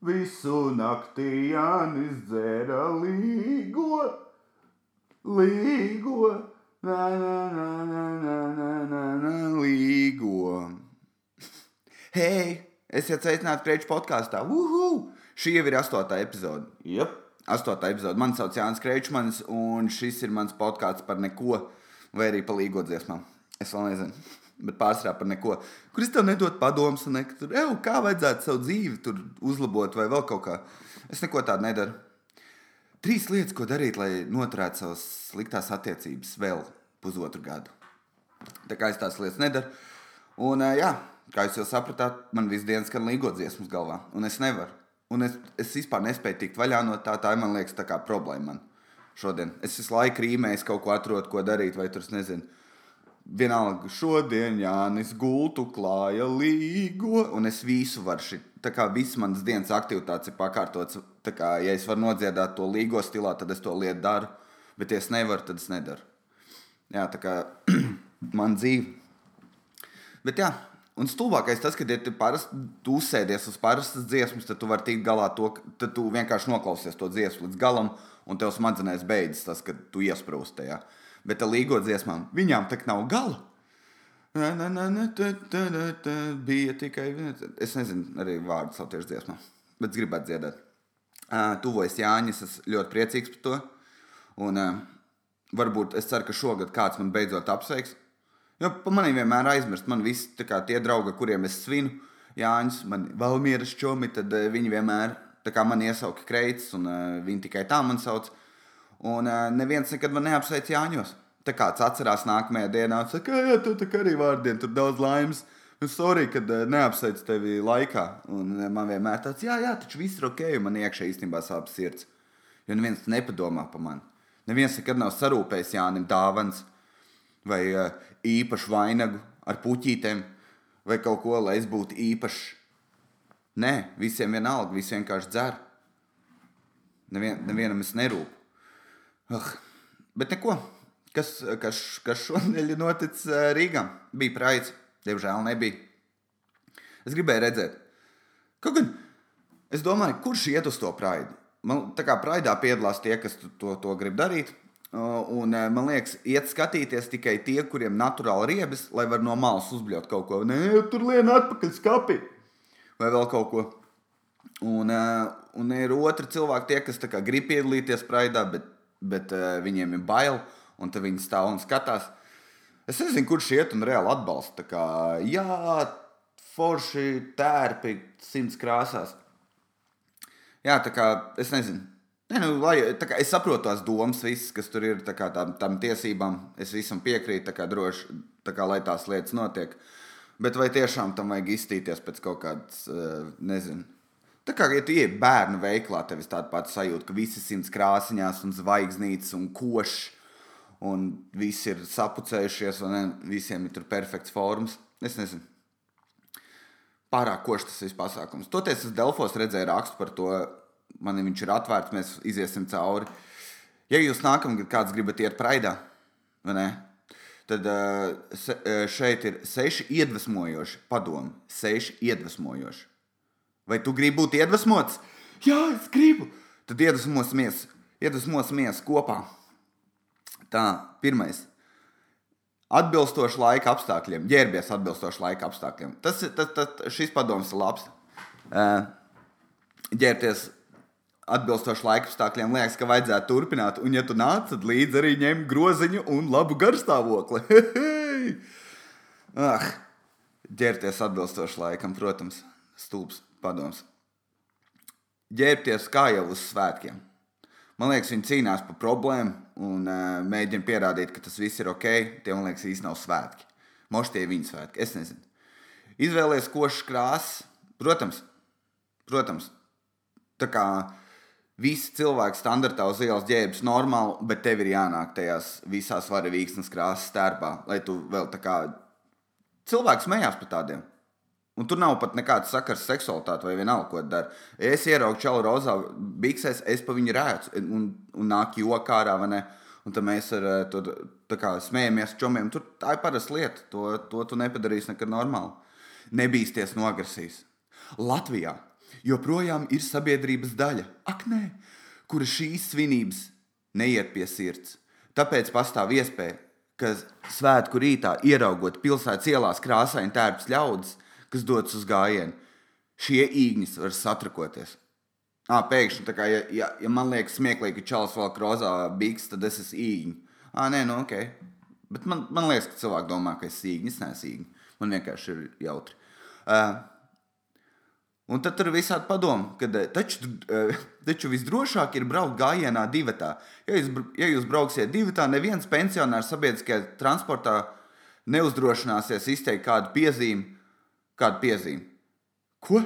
Visu naktī Jānis dzēra līgo, līgo, na, na, na, na, na, na, na, na, līgo. Hei, esiet sveicināti Kreiča podkāstā. Uhu! Šī jau ir astotā epizode. Yep. Astotā epizode. Mani sauc Jānis Kreičmans, un šis ir mans podkāsts par neko, vai arī par līgo dziesmām. Es vēl nezinu, bet pārsvarā par neko. Kur es tev nedodu padomus, un nekad tur, "Ew, kā vajadzētu savu dzīvi uzlabot, vai vēl kaut kā. Es neko tādu nedaru. Trīs lietas, ko darīt, lai noturētu savas sliktās attiecības vēl pusotru gadu. Tā kā es tās lietas nedaru. Un, jā, kā jūs jau sapratāt, man visu dienu skan līgo dziesmas galvā, un es nevaru. Un es, es vispār nespēju tikt vaļā no tā. Tā ir, man liekas, tā kā problēma man šodien. Es visu laiku rīmēju, kaut ko atrodu, ko darīt, vai tur es nezinu. Vienalga, šodien Jānis gultu klāja līgo, un es visu varu šī. Tā kā viss manas dienas aktivitātes ir pakārtotas, tā kā, ja es varu nodziedāt to līgo stilā, tad es to lietu daru, bet ja es nevaru, tad es nedaru. Jā, tā kā man dzīve. Bet jā, un stulbākais tas, ka, ja tu parasti tu uzsēdies uz parastas dziesmas, tad tu vari tikt galā to, tad tu vienkārši noklausies to dziesmu līdz galam, un tev smadzenēs beidzas tas, ka tu iesprūsti tajā. Bet līgo dziesmām viņām tak nav gala. Na, na, na, na, ta, ta, ta, ta, bija tikai viens. Es nezinu, arī vārdu latviešu dziesmā, bet gribētu dziedāt. Uh, tuvojas Jānis, es ļoti priecīgs par to. Un, uh, varbūt es ceru, ka šogad kāds man beidzot apsveiks. Jo par mani vienmēr aizmirst. Man visi kā tie draugi, kuriem es svinu, Jānis, man Valmieras čomi, tad uh, viņi vienmēr man iesauka kreitas, un uh, viņi tikai tā man sauc. Un uh, neviens nekad man neapsveic Jāņos. Tā kāds atcerās nākamajā dienā, un saka, jā, tu tā kā arī vārdien, tur daudz laimes. Nu, sorry, kad uh, neapsveic tevi laikā. Un uh, man vienmēr tāds, jā, jā, taču viss ir ok, un man iekšā īstenībā sāp sirds. Jo neviens nepadomā par mani. Neviens nekad nav sarūpējis Jānim dāvans vai īpašu vainagu ar puķītēm vai kaut ko, lai es būtu īpašs. Nē, visiem vienalga, visi vienkārši dzer. Nevien, nevienam es nerūpu. Uh, bet neko. Kas, kas, kas šonadēļ ir noticis eh, Rīgā? Bija praids, diemžēl nebija. Es gribēju redzēt, kaut gan es domāju, kurš iet uz to praidu. Man, tā kā praidā piedalās tie, kas to, to, grib darīt. Un, eh, man liekas, iet skatīties tikai tie, kuriem ir naturāli riebas, lai var no malas uzbļaut kaut ko. Nē, tur lien atpakaļ skati vai vēl kaut ko. Un, uh, un ir otri cilvēki, tie, kas kā grib piedalīties praidā, bet, bet uh, viņiem ir bail, un tad viņi stāv un skatās. Es nezinu, kurš iet un reāli atbalsta. Tā Kā, jā, forši tērpi simts krāsās. Jā, tā kā es nezinu. Ne, nu, lai, kā es saprotu tās domas, visas, kas tur ir, kā tam, tam tiesībām. Es visam piekrītu, kā droši, tā kā, lai tās lietas notiek. Bet vai tiešām tam vajag iztīties pēc kaut kādas, eh, nezinu. Tā kā, ja tu ienāc bērnu veiklā, tev ir tāda pati sajūta, ka visi simts krāsiņās, un zvaigznītes, un košs, un visi ir sapucējušies, un ne, visiem ir tur perfekts formas. Es nezinu. Pārāk košs tas viss pasākums. Toties es Delfos redzēju rakstu par to, man viņš ir atvērts, mēs iesim cauri. Ja jūs nākamgad kāds gribat iet praidā, vai ne? Tad se, uh, šeit ir seši iedvesmojoši padomi. Seši iedvesmojoši. Vai tu gribi būt iedvesmots? Jā, es gribu. Tad iedvesmosimies, iedvesmosimies kopā. Tā, pirmais. Atbilstoši laika apstākļiem, ģērbies atbilstoši laika apstākļiem. Tas, tas, tas, šis padoms ir labs. Ģērbties atbilstoši laika apstākļiem, liekas, ka vajadzētu turpināt. Un, ja tu nāc, tad līdzi arī ņem groziņu un labu garstāvokli. ah, ģērbties atbilstoši laikam, protams, stulbs padoms. Ģērbties kā jau uz svētkiem. Man liekas, viņi cīnās par problēmu un uh, mēģina pierādīt, ka tas viss ir ok. Tie, man liekas, īstenībā nav svētki. Moši tie ir viņa svētki. Es nezinu. Izvēlēties košas krāsas. Protams, protams, tā kā visi cilvēki standartā uz ielas ģērbjas normāli, bet tev ir jānāk tajās visās varavīksnes krāsas stērpā, lai tu vēl tā kā cilvēks smējās par tādiem. Un tur nav pat nekāds sakars ar seksualitāti vai vienalga, ko dara. Es ieraugu čalu rozā biksēs, es pa viņu rēcu un, un nāk jokā ārā, vai ne? Un tad mēs ar eh, to smējamies čomiem. Tur tā ir parasta lieta. To, to tu nepadarīsi nekad normāli. Nebīsties no agresijas. Latvijā joprojām ir sabiedrības daļa, ak, nē, kura šīs svinības neiet pie sirds. Tāpēc pastāv iespēja, ka svētku rītā ieraugot pilsētas ielās krāsaini tērps ļaudis, kas dodas uz gājienu, šie īgņas var satrakoties. À, pēkšņi, kā, ja, ja, ja man liekas smieklīgi, ka čels vēl krozā biks, tad es esmu īņķis. Ah, nē, nu ok. Bet man, man liekas, ka cilvēki domā, ka es esmu īņķis. Es neesmu īņķis. Man vienkārši ir jautri. Uh, Un tad tur ir visādi padomi, ka taču, taču visdrošāk ir braukt gājienā divatā. Ja jūs, ja jūs brauksiet divatā, neviens pensionārs sabiedriskajā transportā neuzdrošināsies izteikt kādu piezīmi. Kādu piezīmi? Ko?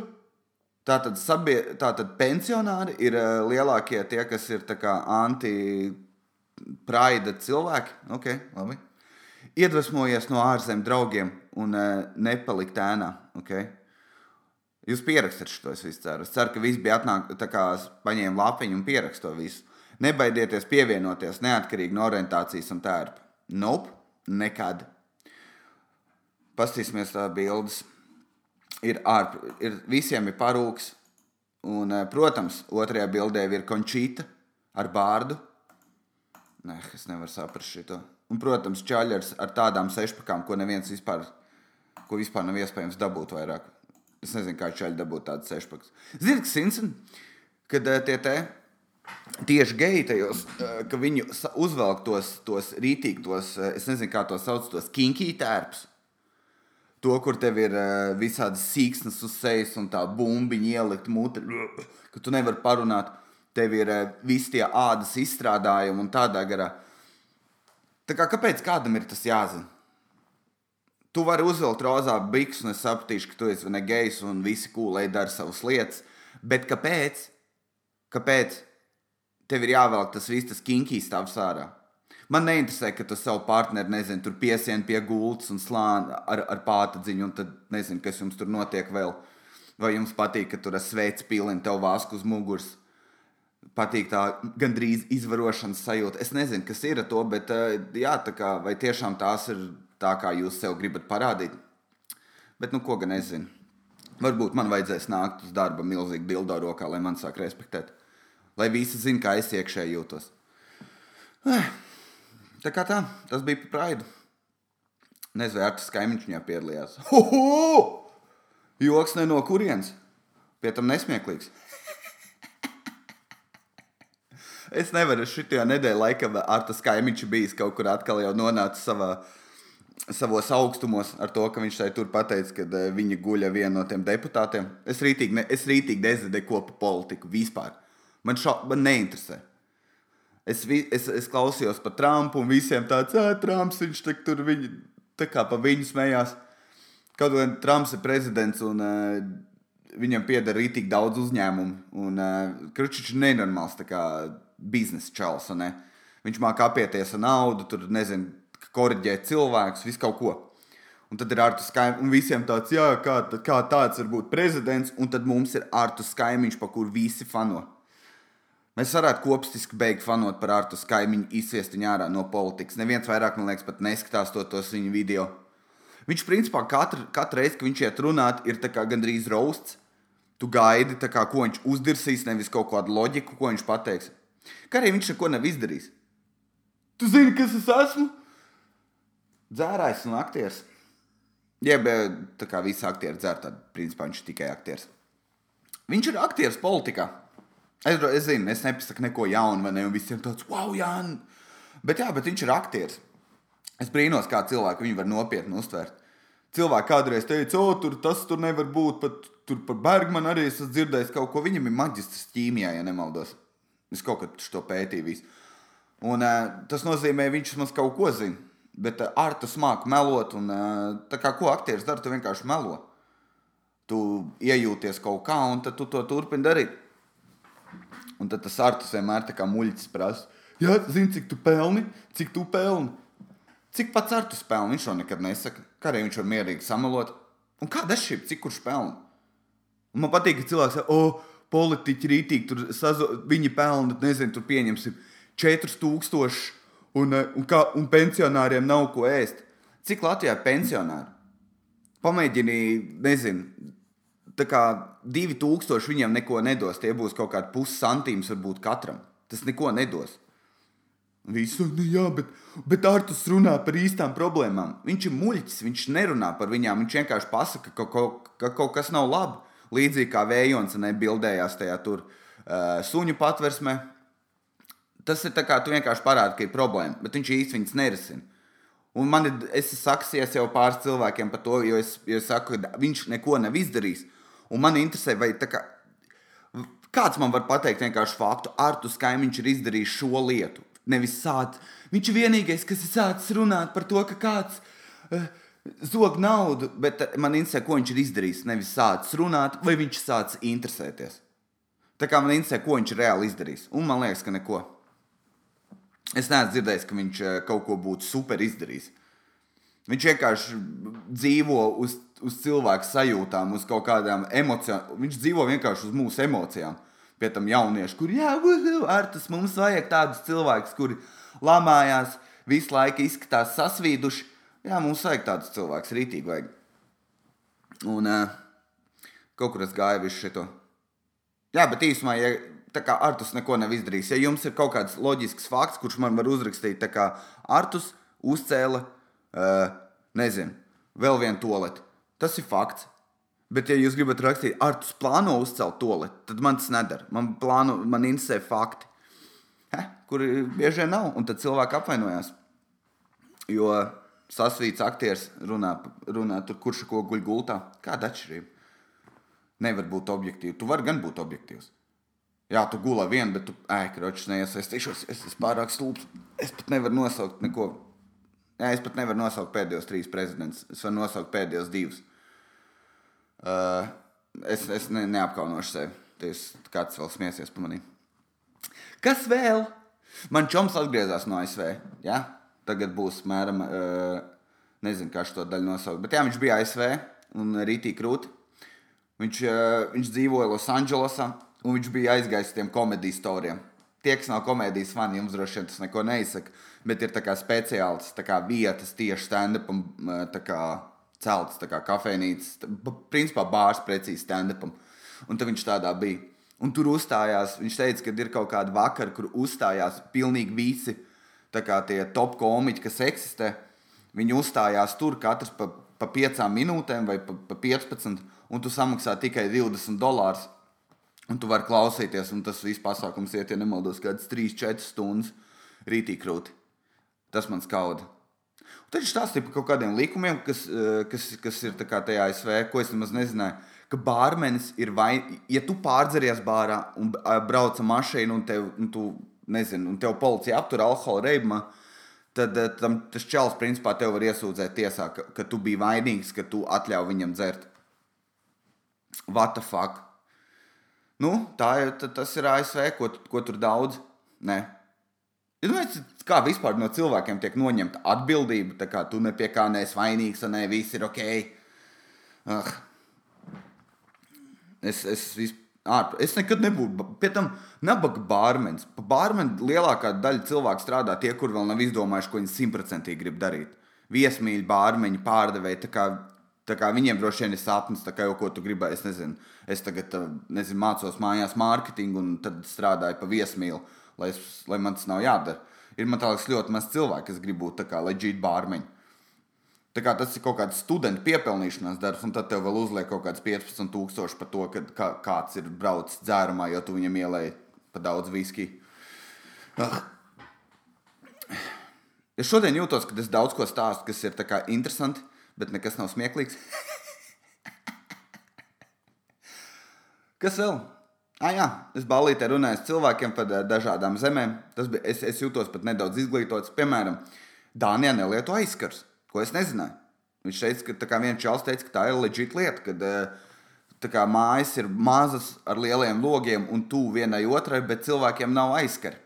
Tātad, sabie, tātad pensionāri ir lielākie tie, kas ir anti-praida cilvēki. Okay, labi. Iedvesmojies no ārzemju draugiem un nepalikt ēnā. Okay? Jūs pierakstat šo visu ceru. Es ceru, ka viss bija atnāk, tā kā paņēma lapiņu un pieraksto visu. Nebaidieties pievienoties neatkarīgi no orientācijas un tērpa. Nope, nekad. Pastīsimies tā bildes. Ir, ārp, ir visiem ir parūks. Un, eh, protams, otrajā bildē ir končīta ar bārdu. Nē, es nevaru saprast šo. Un, protams, čaļers ar tādām sešpakām, ko neviens vispār, ko vispār nav iespējams dabūt vairāk. Es nezinu, kā čaļi dabūt tādu sešpakas. Ziniet, kas Simpson, kad uh, tie te tieši geji tajos, uh, ka viņi uzvelk tos, tos rītīgi, tos, uh, es nezinu, kā to sauc, tos kinky tērpus. To, kur tev ir uh, visādas sīksnes uz sejas un tā bumbiņa ielikt mutē, ka tu nevari parunāt. Tev ir uh, visi tie ādas izstrādājumi un tādā garā. Tā kā, kāpēc kādam ir tas jāzina? Tu vari uzvilkt rozā bikses, un es sapratīšu, ka tu esi ne gejs un visi kūlēji dara savas lietas. Bet kāpēc? Kāpēc tev ir jāvelk tas viss, tas kinkīs stāvs ārā? Man neinteresē, ka tu savu partneri, nezinu, tur piesien pie gultas un slāni ar, ar pātadziņu, un tad nezinu, kas jums tur notiek vēl. Vai jums patīk, ka tur ir sveicis pilni, tev vāsku uz muguras. Patīk tā gandrīz izvarošanas sajūta. Es nezinu, kas ir ar to, bet jā, tā kā, vai tiešām tās ir tā, kā jūs sev gribat parādīt. Bet, nu, ko gan es zinu. Varbūt man vajadzēs nākt uz darba milzīgi dildo rokā, lai man sāk respektēt. Lai visi zinātu, kā es iekšēji jūtos. Eh, tā kā tā, tas bija par praidu. Nezinu, vai tas kaimiņš viņā piedalījās. Hoho! Joks ne no kurienes. Pie tam nesmieklīgs. es nevaru šitajā nedēļā laikā ar tas kaimiņš bijis kaut kur atkal jau nonācis savā savos augstumos ar to, ka viņš tai tur pateica, ka uh, viņa guļa viena no tiem deputātiem. Es rītīgi, ne, es rītīgi nezinu kopu politiku vispār. Man, šo, man neinteresē. Es, vi, es, es klausījos par Trumpu un visiem tāds, Trumps, viņš tur viņi, tā kā pa viņu smējās. Kaut gan Trumps ir prezidents un uh, viņam pieder rītīgi daudz uzņēmumu. Un uh, Kručiņš ir nenormāls biznesa čels. Ne? Viņš māca apieties ar naudu, tur nezinu korģēt cilvēkus, visu kaut ko. Un tad ir Artus Kaimiņš, un visiem tāds, jā, kā, kā tāds var būt prezidents, un tad mums ir Artus Kaimiņš, pa kuru visi fano. Mēs varētu kopstiski beigt fanot par Artus Kaimiņu, izsviest viņu ārā no politikas. Neviens vairāk, man liekas, pat neskatās to, tos viņa video. Viņš, principā, katru, katru reizi, kad viņš iet runāt, ir gandrīz rausts. Tu gaidi, kā, ko viņš uzdirsīs, nevis kaut kādu loģiku, ko viņš pateiks. Kā arī viņš neko nav izdarījis. Tu zini, kas es esmu? dzērājs un aktieris. Jeb tā kā visi aktieri dzer, tad principā viņš ir tikai aktieris. Viņš ir aktieris politikā. Es, es zinu, es nepasaku neko jaunu, vai ne? Un visiem tāds, wow, Jānis! Bet jā, bet viņš ir aktieris. Es brīnos, kā cilvēki viņu var nopietni uztvert. Cilvēki kādreiz teica, o, tur tas tur nevar būt, pat tur par Bergmanu arī esmu dzirdējis kaut ko. Viņam ir maģistrs ķīmijā, ja nemaldos. Es kaut kad to pētīju. Visu. Un, uh, tas nozīmē, viņš mums kaut ko zina. Bet uh, ar tas māku melot, un uh, tā kā ko aktieris dara, tu vienkārši melo. Tu iejūties kaut kā, un tu to turpini darīt. Un tad tas artus vienmēr tā kā muļķis prasa. Jā, zini, cik tu pelni, cik tu pelni. Cik pats artus pelni, viņš to nekad nesaka. Kā arī viņš var mierīgi samalot. Un kāda ir šī, cik kurš pelna? Un man patīk, ka cilvēks saka, o, politiķi rītīgi, tur sazo, viņi pelna, nezinu, tur pieņemsim 4000 un, eh, un, kā, un pensionāriem nav ko ēst. Cik Latvijā ir pensionāri? Pamēģini, nezinu, tā kā 2000 viņam neko nedos. Tie būs kaut kādi pussantīms, varbūt katram. Tas neko nedos. Visu, nu jā, bet, bet Artus runā par īstām problēmām. Viņš ir muļķis, viņš nerunā par viņām. Viņš vienkārši pasaka, ka, ka, ka kaut kas nav labi. Līdzīgi kā Vējons nebildējās tajā tur uh, suņu patversmē. Tas ir tā kā tu vienkārši parādi, ka ir problēma, bet viņš īsti viņas nerisina. Un man ir, es esmu saksies jau pāris cilvēkiem par to, jo es, jo es saku, ka viņš neko nav izdarījis. Un man interesē, vai kā, kāds man var pateikt vienkārši faktu, Artus Kaimiņš ir izdarījis šo lietu. Nevis sācis. Viņš ir vienīgais, kas ir sācis runāt par to, ka kāds uh, zog naudu, bet man interesē, ko viņš ir izdarījis. Nevis sācis runāt, vai viņš sācis interesēties. Tā kā man interesē, ko viņš reāli izdarījis. Un man liekas, ka neko. Es neesmu dzirdējis, ka viņš eh, kaut ko būtu super izdarījis. Viņš vienkārši dzīvo uz, uz cilvēku sajūtām, uz kaut kādām emocijām. Viņš dzīvo vienkārši uz mūsu emocijām. Pie tam jaunieši, kuriem jā, ar tas mums vajag tādus cilvēkus, kuri lamājās, visu laiku izskatās sasvīduši. Jā, mums vajag tādus cilvēkus, rītīgi vajag. Un uh, kaut kur es gāju visu šo. Jā, bet īsumā, ja kā Artus neko nav izdarījis. Ja jums ir kaut kāds loģisks fakts, kurš man var uzrakstīt, tā kā Artus uzcēla, uh, nezinu, vēl vienu toleti, tas ir fakts. Bet, ja jūs gribat rakstīt, Artus plāno uzcelt toleti, tad man tas nedara. Man, plāno, man interesē fakti, He? kuri bieži vien nav, un tad cilvēki apvainojās. Jo sasvīts aktieris runā, runā tur, kurš ko guļ gultā. Kāda atšķirība? Nevar būt objektīvs. Tu vari gan būt objektīvs. Jā, tu gulēji vien, bet tu ēkročs neiesaistīšos. Es esmu pārāk stulbs. Es pat nevaru nosaukt neko. Jā, es pat nevaru nosaukt pēdējos trīs prezidentus. Es varu nosaukt pēdējos divus. Uh, es es ne, neapkaunošu sevi. Ties, kāds vēl smiesies par mani. Kas vēl? Man čoms atgriezās no ASV. Ja? Tagad būs mēram, uh, nezinu, kā šo daļu nosaukt. Bet jā, viņš bija ASV un rītī krūti. Viņš, uh, viņš dzīvoja Losandželosā un viņš bija aizgājis uz tiem komēdijas storiem. Tie, kas nav komēdijas fani, jums droši vien tas neko neizsaka, bet ir speciāls kā, vietas tieši stand-upam, celtas kā kafejnīcas, principā bārs precīzi stand-upam. Un tad viņš tādā bija. Un tur uzstājās, viņš teica, ka ir kaut kāda vakara, kur uzstājās pilnīgi visi kā, tie top komiķi, kas eksistē. Viņi uzstājās tur katrs pa, pa piecām minūtēm vai pa, pa 15, un tu samaksā tikai 20 dolārus. Un tu vari klausīties, un tas viss pasākums iet, ja nemaldos, kādas 3-4 stundas rītī krūti. Tas man skauda. Un tad viņš stāstīja par kaut kādiem likumiem, kas, eh, kas, kas ir tajā ASV, ko es nemaz nezināju. Ka bārmenis ir vai, ja tu pārdzeries bārā un brauc ar mašīnu, un tev, un tu, nezinu, un tev policija aptur alkohola reibumā, tad eh, tam, tas čels principā tev var iesūdzēt tiesā, ka, ka tu biji vainīgs, ka tu atļauj viņam dzert. What the fuck? Nu, tā ir, tas ir ASV, ko, ko tur daudz. Nē. Ja kā vispār no cilvēkiem tiek noņemta atbildība, tā kā tu ne pie kā neesi vainīgs, un ne viss ir ok. Ah. Es, es, es, ārp, es nekad nebūtu. Pie tam nabaga bārmenis. Pa bārmeni lielākā daļa cilvēku strādā tie, kur vēl nav izdomājuši, ko viņi simtprocentīgi grib darīt. Viesmīļi, bārmeņi, pārdevēji. Tā kā viņiem droši vien ir sapnis, kā jau ko tu gribēji. Es nezinu, es tagad nezinu, mācos mājās mārketingu un tad strādāju pa viesmīlu, lai, es, lai man tas nav jādara. Ir man liekas, ļoti maz cilvēku, kas grib būt tādi leģīti bārmeņi. Tā kā tas ir kaut kāds studentu piepelnīšanās darbs, un tad tev vēl uzliek kaut kāds 15,000 par to, ka kā, kāds ir braucis dzērumā, jo tu viņam ielēji pa daudz viski. Ah. Es šodien jūtos, ka es daudz ko stāstu, kas ir interesanti bet nekas nav smieklīgs. Kas vēl? Ah, jā, es balītē runāju ar cilvēkiem par dažādām zemēm. Tas bija, es, es jūtos pat nedaudz izglītots. Piemēram, Dānijā nelieto aizskars, ko es nezināju. Viņš teica, ka viens čels teica, ka tā ir leģita lieta, kad kā, mājas ir mazas ar lieliem logiem un tuvu vienai otrai, bet cilvēkiem nav aizskari.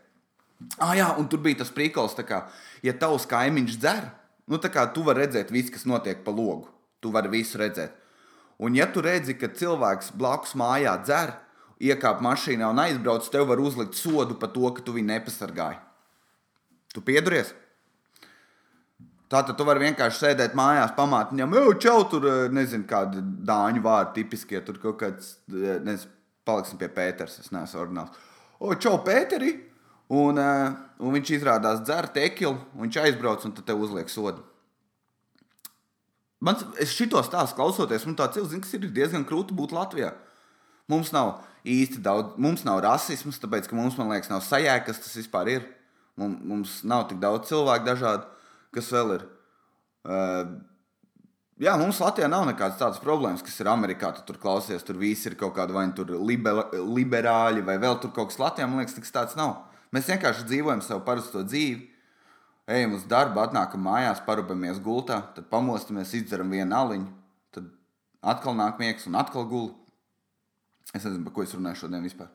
Ah, jā, un tur bija tas prikals, ka, ja tavs kaimiņš dzer, Nu, tā kā tu vari redzēt visu, kas notiek pa logu. Tu vari visu redzēt. Un, ja tu redzi, ka cilvēks blakus mājā dzer, iekāp mašīnā un aizbrauc, tev var uzlikt sodu par to, ka tu viņu nepasargāji. Tu pieduries? Tātad tu vari vienkārši sēdēt mājās, pamāt viņam, jau čau, tur eh, nezinu, kādi dāņu vārdi tipiskie, tur kaut kāds, eh, nezinu, paliksim pie Pēters, es neesmu orģināls. O, čau, Pēteri! Un, uh, un viņš izrādās dzer tekilu, viņš aizbrauc un tev uzliek sodu. Man šito stāstu klausoties, man tāds cilvēks ir diezgan krūti būt Latvijā. Mums nav īsti daudz, mums nav rasisms, tāpēc, ka mums, man liekas, nav sajēga, kas tas vispār ir. Mums, nav tik daudz cilvēku dažādu, kas vēl ir. Uh, jā, mums Latvijā nav nekādas tādas problēmas, kas ir Amerikā. Tu tur klausies, tur viss ir kaut kādi vai nu liber, liberāļi, vai vēl tur kaut kas Latvijā. Man liekas, tas tāds nav. Mēs vienkārši dzīvojam savu parasto dzīvi ejam uz darbu, atnākam mājās, parubamies gultā, tad pamostamies, izdzeram vienu aliņu, tad atkal nāk miegs un atkal guli. Es nezinu, par ko es runāju šodien vispār.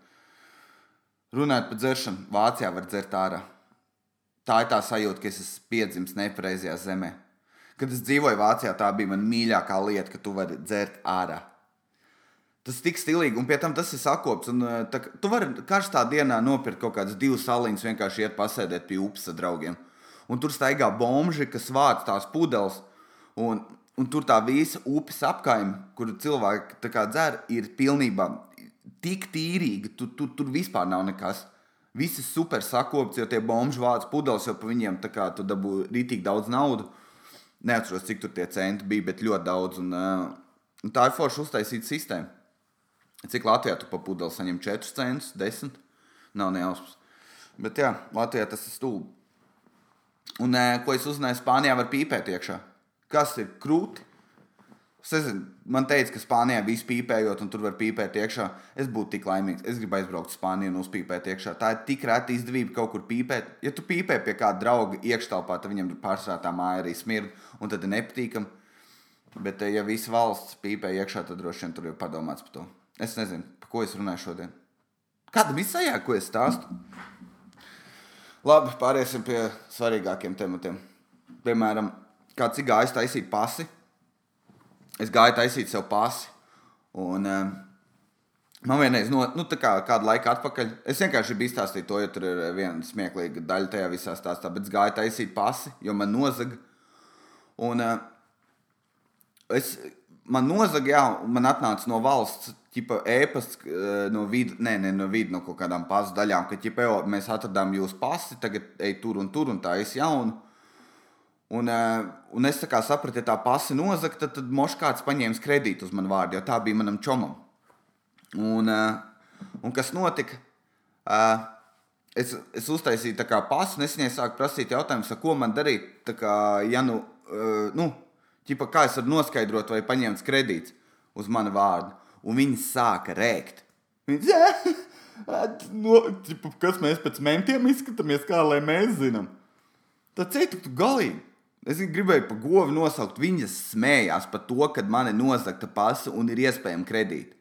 Runājot par dzeršanu, Vācijā var dzert ārā. Tā ir tā sajūta, ka es esmu piedzimis nepareizajā zemē. Kad es dzīvoju Vācijā, tā bija mana mīļākā lieta, ka tu vari dzert ārā. Tas tik stilīgi, un pie tam tas ir sakops. Un, tā, tu vari karstā dienā nopirkt kaut kādas divas saliņas, vienkārši iet pasēdēt pie upes ar draugiem un tur staigā bomži, kas vāc tās pudeles. Un, un tur tā visa upes apkaime, kur cilvēki dzer, ir pilnībā tik tīrīga. Tur, tur, tur vispār nav nekas. Viss ir super sakopts, jo tie bomži vāc pudeles, jo pa viņiem kā, tu dabū rītīgi daudz naudas. Neatceros, cik tur tie centi bija, bet ļoti daudz. Un, uh, un tā ir forša uztaisīta sistēma. Cik Latvijā tu pa pudeli saņem 4 centus, 10? Nav nejausmas. Bet jā, Latvijā tas ir stulbi. Un, ko es uzzināju, Spānijā var pīpēt iekšā. Kas ir krūti? Es nezinu, man teica, ka Spānijā viss pīpējot, un tur var pīpēt iekšā. Es būtu tik laimīgs. Es gribu aizbraukt uz Spāniju un uzpīpēt iekšā. Tā ir tik reta izdevība kaut kur pīpēt. Ja tu pīpē pie kāda drauga iekštelpā, tad viņam pārsvarā tā māja arī smird, un tad ir nepatīkami. Bet, ja visa valsts pīpē iekšā, tad droši vien tur ir padomāts par to. Es nezinu, par ko es runāju šodien. Kādam ir sajā, ko es stāstu? Labi, pāriesim pie svarīgākiem tematiem. Piemēram, kāds ir gājis taisīt pasi. Es gāju taisīt sev pasi. Un, um, Man vienreiz, no, nu, kā, kādu laiku atpakaļ, es vienkārši biju izstāstījis to, jo tur ir viena smieklīga daļa tajā visā stāstā, bet es gāju taisīt pasi, jo man nozaga. Un uh, es, man nozaga, jā, man atnāca no valsts ķipa, ēpasts eh, no vidas, ne, ne no vidas, no kaut kādām pasu daļām, ka jo, mēs atradām jūsu pasi, tagad ej tur un tur, un tā es jaunu. Un, eh, un es sapratu, ja tā pasi nozagta, tad, tad mošs kāds paņēma kredītu uz manu vārdu, jo tā bija manam čomam. Un, eh, un kas notika? Es, es uztaisīju tā kā pasu, un es viņai sāku prasīt jautājumus, ko man darīt. Kā, ja nu, nu ķipa, kā es varu noskaidrot, vai paņemts kredīts uz manu vārdu un viņi sāka rēkt. Viņi, no, ķipa, kas mēs pēc mentiem izskatāmies, kā lai mēs zinām. Tad citu tu galīgi. Es gribēju pa govu nosaukt. Viņas smējās par to, ka man ir nozagta pasa un ir iespējama kredīta.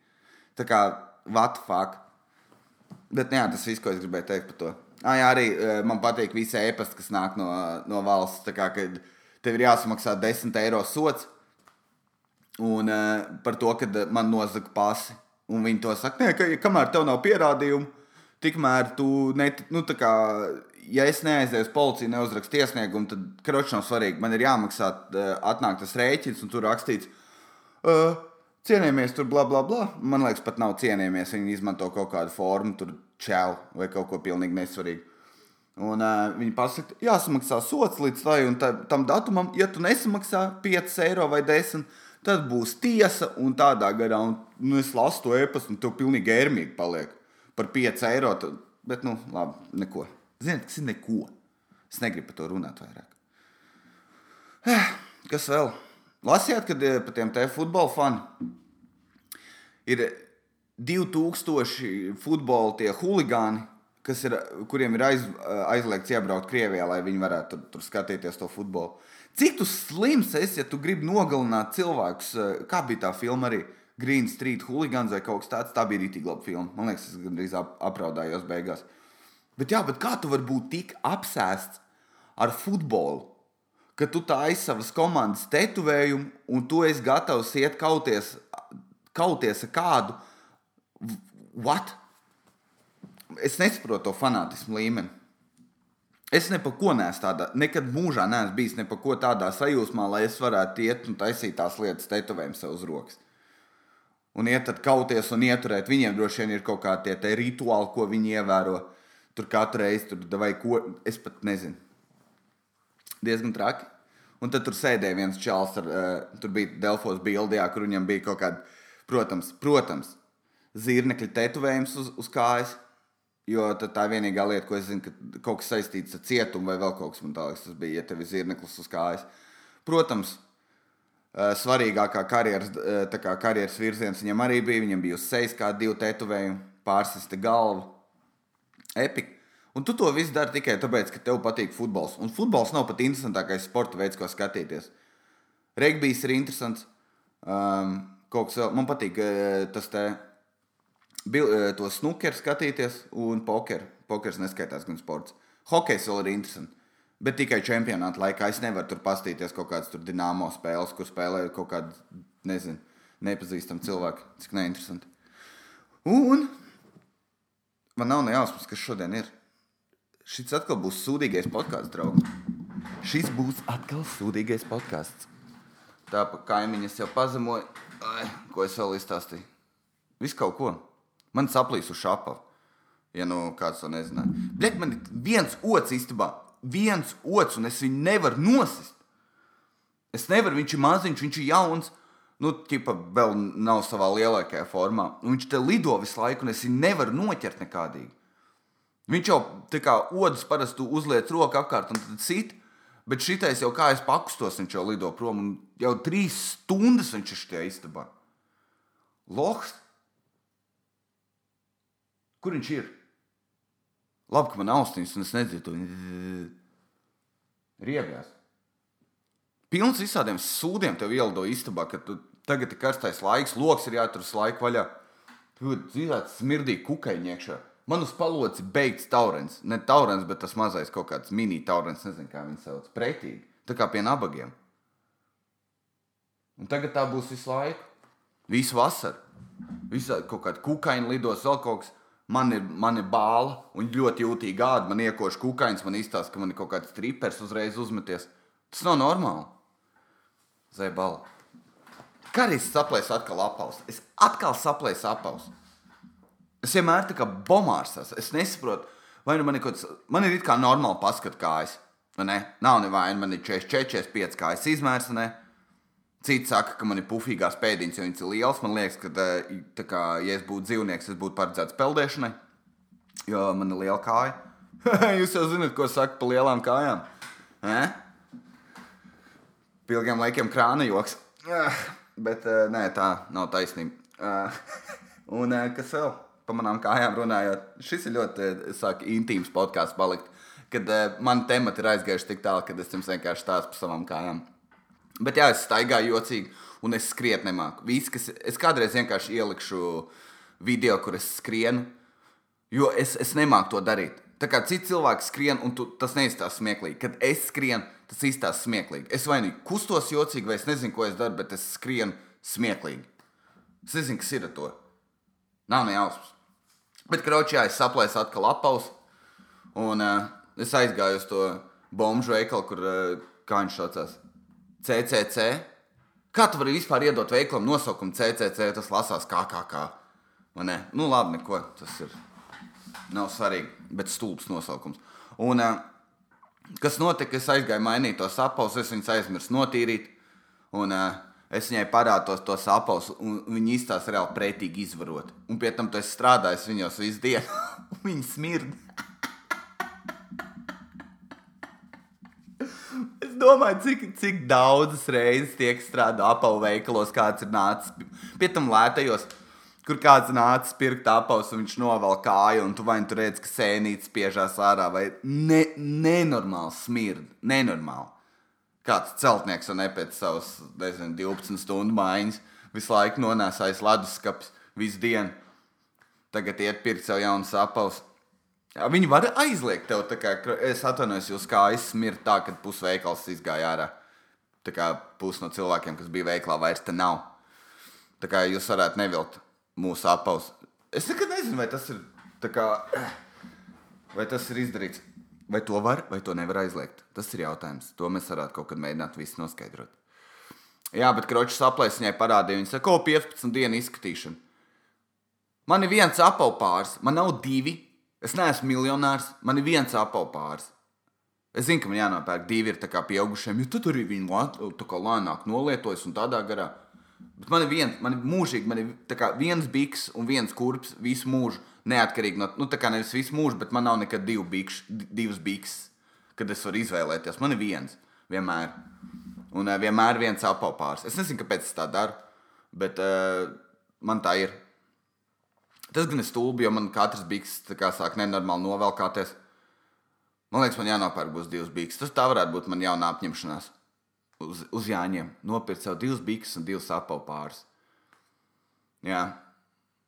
Tā kā, what the fuck? Bet jā, tas viss, ko es gribēju teikt par to. Ah, jā, arī man patīk visi e-pasti, kas nāk no, no valsts. Tā kā, kad tev ir jāsamaksā 10 eiro sots, Un uh, par to, ka man nozaga pasi. Un viņi to saka, ka kamēr tev nav pierādījumu, tikmēr tu net, nu, kā, ja es neaizēju uz policiju, neuzrakstu iesniegumu, tad kroķis nav svarīgi. Man ir jāmaksā, uh, atnāk tas rēķins, un tur rakstīts, uh, cienījamies, tur bla bla bla. Man liekas, pat nav cienījamies. Viņi izmanto kaut kādu formu, tur čēlu vai kaut ko pilnīgi nesvarīgu. Un uh, viņi pasaka, jāsamaksā sots līdz tai un tā, tam datumam, ja tu nesamaksā 5 eiro vai 10 eiro tad būs tiesa un tādā garā. Un, nu, es lasu to e-pastu, un tev pilnīgi ērmīgi paliek par 5 eiro. Tad, bet, nu, labi, neko. Ziniet, kas ir neko. Es negribu par to runāt vairāk. Eh, kas vēl? Lasījāt, kad eh, par tiem te futbola fani ir 2000 futbola tie huligāni, ir, kuriem ir aiz, aizliegts iebraukt Krievijā, lai viņi varētu tur, tur skatīties to futbolu. Cik tu slims esi, ja tu gribi nogalināt cilvēkus? Eh, kā bija tā filma arī? Green Street Hooligans vai kaut kas tāds. Tā bija rītīgi laba filma. Man liekas, es gandrīz ap, apraudājos beigās. Bet, jā, bet kā tu vari būt tik apsēsts ar futbolu, ka tu taisi savas komandas tetovējumu un tu esi gatavs iet kauties, kauties ar kādu? What? Es nesaprotu to fanātismu līmeni. Es ne par ko neesmu tādā, nekad mūžā neesmu bijis ne par ko tādā sajūsmā, lai es varētu iet un taisīt tās lietas, tetovējumu sev uz rokas. Un iet kauties un ieturēt. Viņiem droši vien ir kaut kādi tie rituāli, ko viņi ievēro. Tur katru reizi tur vai ko. Es pat nezinu. Diezgan traki. Un tad tur sēdēja viens čels, ar, uh, tur bija Delfos bildījā, kur viņam bija kaut kāda, protams, protams zirnekļa tetovējums uz, uz kājas. Jo tā vienīgā lieta, ko es zinu, ka kaut kas saistīts ar cietumu vai vēl kaut kas tāds. Tas bija, ja tev ir zirneklis uz kājas. Protams, svarīgākā karjeras, kā karjeras virziens viņam arī bija. Viņam bija uz sejas kā divi tetovējumi, pārsista galva. Epika. Un tu to visu dari tikai tāpēc, ka tev patīk futbols. Un futbols nav pat interesantākais sporta veids, ko skatīties. Regbijs ir interesants. Um, kaut kas vēl man patīk, tas te to snukeru skatīties un pokeru. Pokers neskaitās gan sports. Hokejs vēl ir interesants. Bet tikai čempionāta laikā es nevaru tur pastīties kaut kādas dīnāmo spēles, kur spēlē kaut kādi, nezinu, nepazīstami cilvēki. Cik neinteresanti. Un man nav nejausmas, kas šodien ir. Šis atkal būs sūdīgais podkāsts, draugi. Šis būs atkal sūdīgais podkāsts. Tā pa kaimiņas jau pazemoja. Ko es vēl izstāstīju? Visu kaut ko. Man saplīs uz šāpa. Ja nu kāds to nezināja. Bet man ir viens otrs istabā. Viens otrs, un es viņu nevaru nosist. Es nevaru, viņš ir maziņš, viņš ir jauns. Nu, ķipa vēl nav savā lielākajā formā. Un viņš te lido visu laiku, un es viņu nevaru noķert nekādīgi. Viņš jau tā kā odus parasti uzliek roku apkārt un tad sit. Bet šitais jau kā es pakustos, viņš jau lido prom. Jau trīs stundas viņš ir šajā istabā. Lohs Kur viņš ir? Labi, ka man austiņas, un es nedzirdu riebjās. Pilns visādiem sūdiem tev ielido istabā, ka tu tagad ir karstais laiks, lokus ir jātur laiku vaļā. Tur dzīvot smirdīgi kukaiņi iekšā. Man uz palots ir beigts taurens. Ne taurens, bet tas mazais kaut kāds mini taurens, nezinu, kā viņi sauc. Pretīgi. Tā kā pie nabagiem. Un tagad tā būs visu laiku. Visu vasaru. Visā kaut kāda kukaiņa lidos, vēl kaut kas. Man ir, man ir bāla un ļoti jūtīga gāda. Man iekož kukaiņas, man izstāsta, ka man ir kaut kāds tripers uzreiz uzmeties. Tas nav normāli. Zēbala. Es saplēsu atkal apaus? Es atkal saplēsu apaus. Es vienmēr tā kā bomārs esmu. Es nesaprotu, vai nu man ir kaut kas, man ir it kā normāli paskat kājas. Ne? Nav nevaina, man ir 44, 45 kājas izmērs. Ne? Citi saka, ka man ir pufīgās pēdiņas, jo viņas ir lielas. Man liekas, ka, kā, ja es būtu dzīvnieks, es būtu paredzēts peldēšanai, jo man ir liela kāja. Jūs jau zināt, ko saka par lielām kājām. Eh? Pilgiem laikiem krāna joks. Bet nē, tā nav taisnība. Un kas vēl par manām kājām runājot? Šis ir ļoti saka, intīms podkāsts palikt. Kad man temati ir aizgājuši tik tālu, ka es jums vienkārši stāstu par savām kājām. Bet jā, es staigāju jocīgi, un es skriet nemāku. Visi, kas, es kādreiz vienkārši ielikšu video, kur es skrienu, jo es, es nemāku to darīt. Tā kā citi cilvēki skrien, un tu, tas neizstāsta smieklīgi. Kad es skrienu, tas izstāsta smieklīgi. Es vai nu kustos jocīgi, vai es nezinu, ko es daru, bet es skrienu smieklīgi. Es nezinu, kas ir ar to. Nav ne jausmas. Bet kraučijā es saplēsu atkal apaus, un uh, es aizgāju uz to bombu veikalu, kur, uh, kā viņš saucās, CCC. Kā tu vari vispār iedot veikalam nosaukumu CCC? Tas lasās kā kā kā. Nu, labi, neko. Tas ir. Nav svarīgi, bet stulbs nosaukums. Un, uh, kas notika? Es aizgāju mainīt tos apelsnes, es viņus aizmirsu notīrīt. Un, uh, es viņai parādu tos, tos apelsnes, un viņi izstāsta reāli pretīgi izvarot. Un pie tam tu esi strādājis viņos visu dienu. viņi smird. Domāju, cik, cik daudzas reizes tiek strādāts apavu veikalos, kāds ir nācis pie tam lētajos. Kur kāds nāca pirkt apavus, un viņš novēl kāju, un tu vai nu redz, ka sēnītes spiežās ārā, vai ne, nenormāli smird, nenormāli. Kāds celtnieks un pēc savas, nezinu, 12 stundu maiņas visu laiku nonāsājis leduskapis visu dienu. Tagad iet pirkt sev jaunas apavus. Viņi var aizliegt tev, kā, es atvainojos, jūs kā aizsmirt tā, ka pusveikals izgāja ārā. Tā kā pusi no cilvēkiem, kas bija veiklā, vairs te nav. Tā kā jūs varētu nevilkt mūsu apaus. Es nekad nezinu, vai tas ir, kā, vai tas ir izdarīts. Vai to var, vai to nevar aizliegt? Tas ir jautājums. To mēs varētu kaut kad mēģināt visu noskaidrot. Jā, bet kroķis aplēs viņai parādīja, viņa saka, ko 15 dienu izskatīšana. Man ir viens apelsīns, man nav divi. Es neesmu miljonārs, man ir viens apelsīns. Es zinu, ka man jānopērk divi ir pieaugušiem, jo tad arī viņi lēnāk nolietojas un tādā garā. Bet man ir viens, man ir mūžīgi, man ir kā, viens biks un viens kurps visu mūžu. Neatkarīgi no, nu, tā kā nevis visu mūžu, bet man nav nekad divu bikš, divas biks, kad es varu izvēlēties. Man ir viens, vienmēr. Un uh, vienmēr viens apelsīns. Es nezinu, kāpēc es tā daru, bet uh, man tā ir. Tas gan ir stulbi, jo man katrs biks sāk nenormāli novelkāties. Man liekas, man jānopērk būs divas biks. Tas tā varētu būt man jauna apņemšanās uz, uz Jāņiem. Nopirkt sev divas biks un divas apelsīnus. Jā.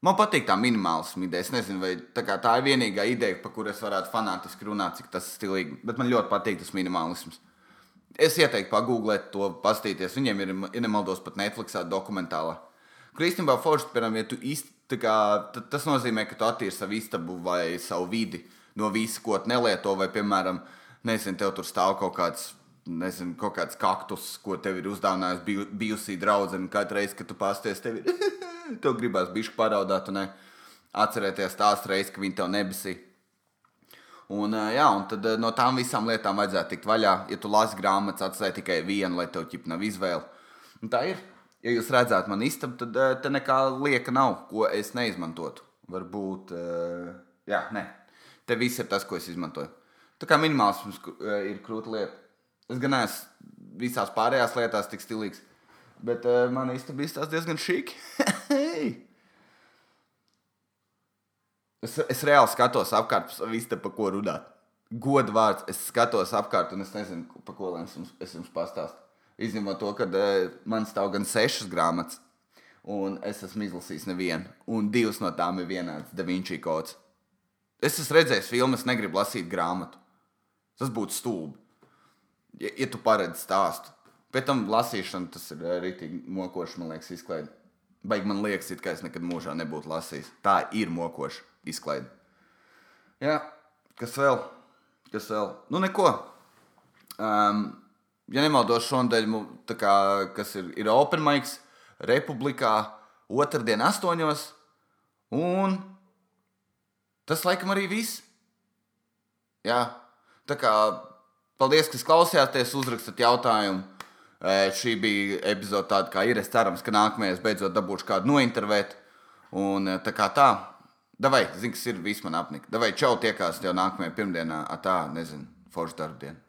Man patīk tā minimālisma ideja. Es nezinu, vai tā, tā ir vienīgā ideja, par kuru es varētu fanātiski runāt, cik tas ir stilīgi. Bet man ļoti patīk tas minimālisms. Es ieteiktu pagūglēt to, paskatīties. Viņiem ir, ja nemaldos, pat Netflixā dokumentālā. Kur īstenībā forši, piemēram, ja tu īsti, kā, tas nozīmē, ka tu attīri savu istabu vai savu vidi no visa, ko tu nelieto, vai, piemēram, nezinu, tev tur stāv kaut kāds nezinu, kaut kāds kaktus, ko tev ir uzdāvinājis biju, bijusī draudzene. Katru reizi, kad tu pasties, tev ir tev gribās bišķi paraudāt un ne, atcerēties tās reizes, ka viņi tev nebesīja. Un, jā, un tad no tām visām lietām vajadzētu tikt vaļā. Ja tu lasi grāmatas, atstāj tikai vienu, lai tev ķip nav izvēle. Un tā ir. Ja jūs redzētu man istabu, tad te nekā lieka nav, ko es neizmantotu. Varbūt, jā, nē. Te viss ir tas, ko es izmantoju. Tā kā minimālisms ir krūta lieta. Es gan neesmu visās pārējās lietās tik stilīgs, bet man īstenībā izstāsta diezgan šīki. es, es reāli skatos apkārt, visu pa ko runāt. Godu vārds, es skatos apkārt, un es nezinu, pa ko es jums, es jums pastāstu. Izņemot to, ka uh, man stāv gan sešas grāmatas, un es esmu izlasījis nevienu, un divas no tām ir vienāds Da Vinci kods. Es esmu redzējis filmu, es negribu lasīt grāmatu. Tas būtu stulbi ja, ja tu paredzi stāstu. Pēc tam lasīšana tas ir eh, rītīgi mokoši, man liekas, izklaide. Baigi man liekas, it kā es nekad mūžā nebūtu lasījis. Tā ir mokoša izklaide. Jā, kas vēl? Kas vēl? Nu, neko. Um, ja nemaldos, šonadēļ, kā, kas ir, ir Open Mics Republikā, otrdien, astoņos. Un tas laikam arī viss. Jā, tā kā Paldies, ka klausījāties, uzrakstat jautājumu. Šī bija epizode tāda, kā ir. Es ceru, ka nākamajā beidzot dabūšu kādu nointervēt. Un tā kā tā, davai, zini, kas ir viss man apnika. Davai, čau, tiekās tev nākamajā pirmdienā. Tā, nezinu, foršu darbu dienu.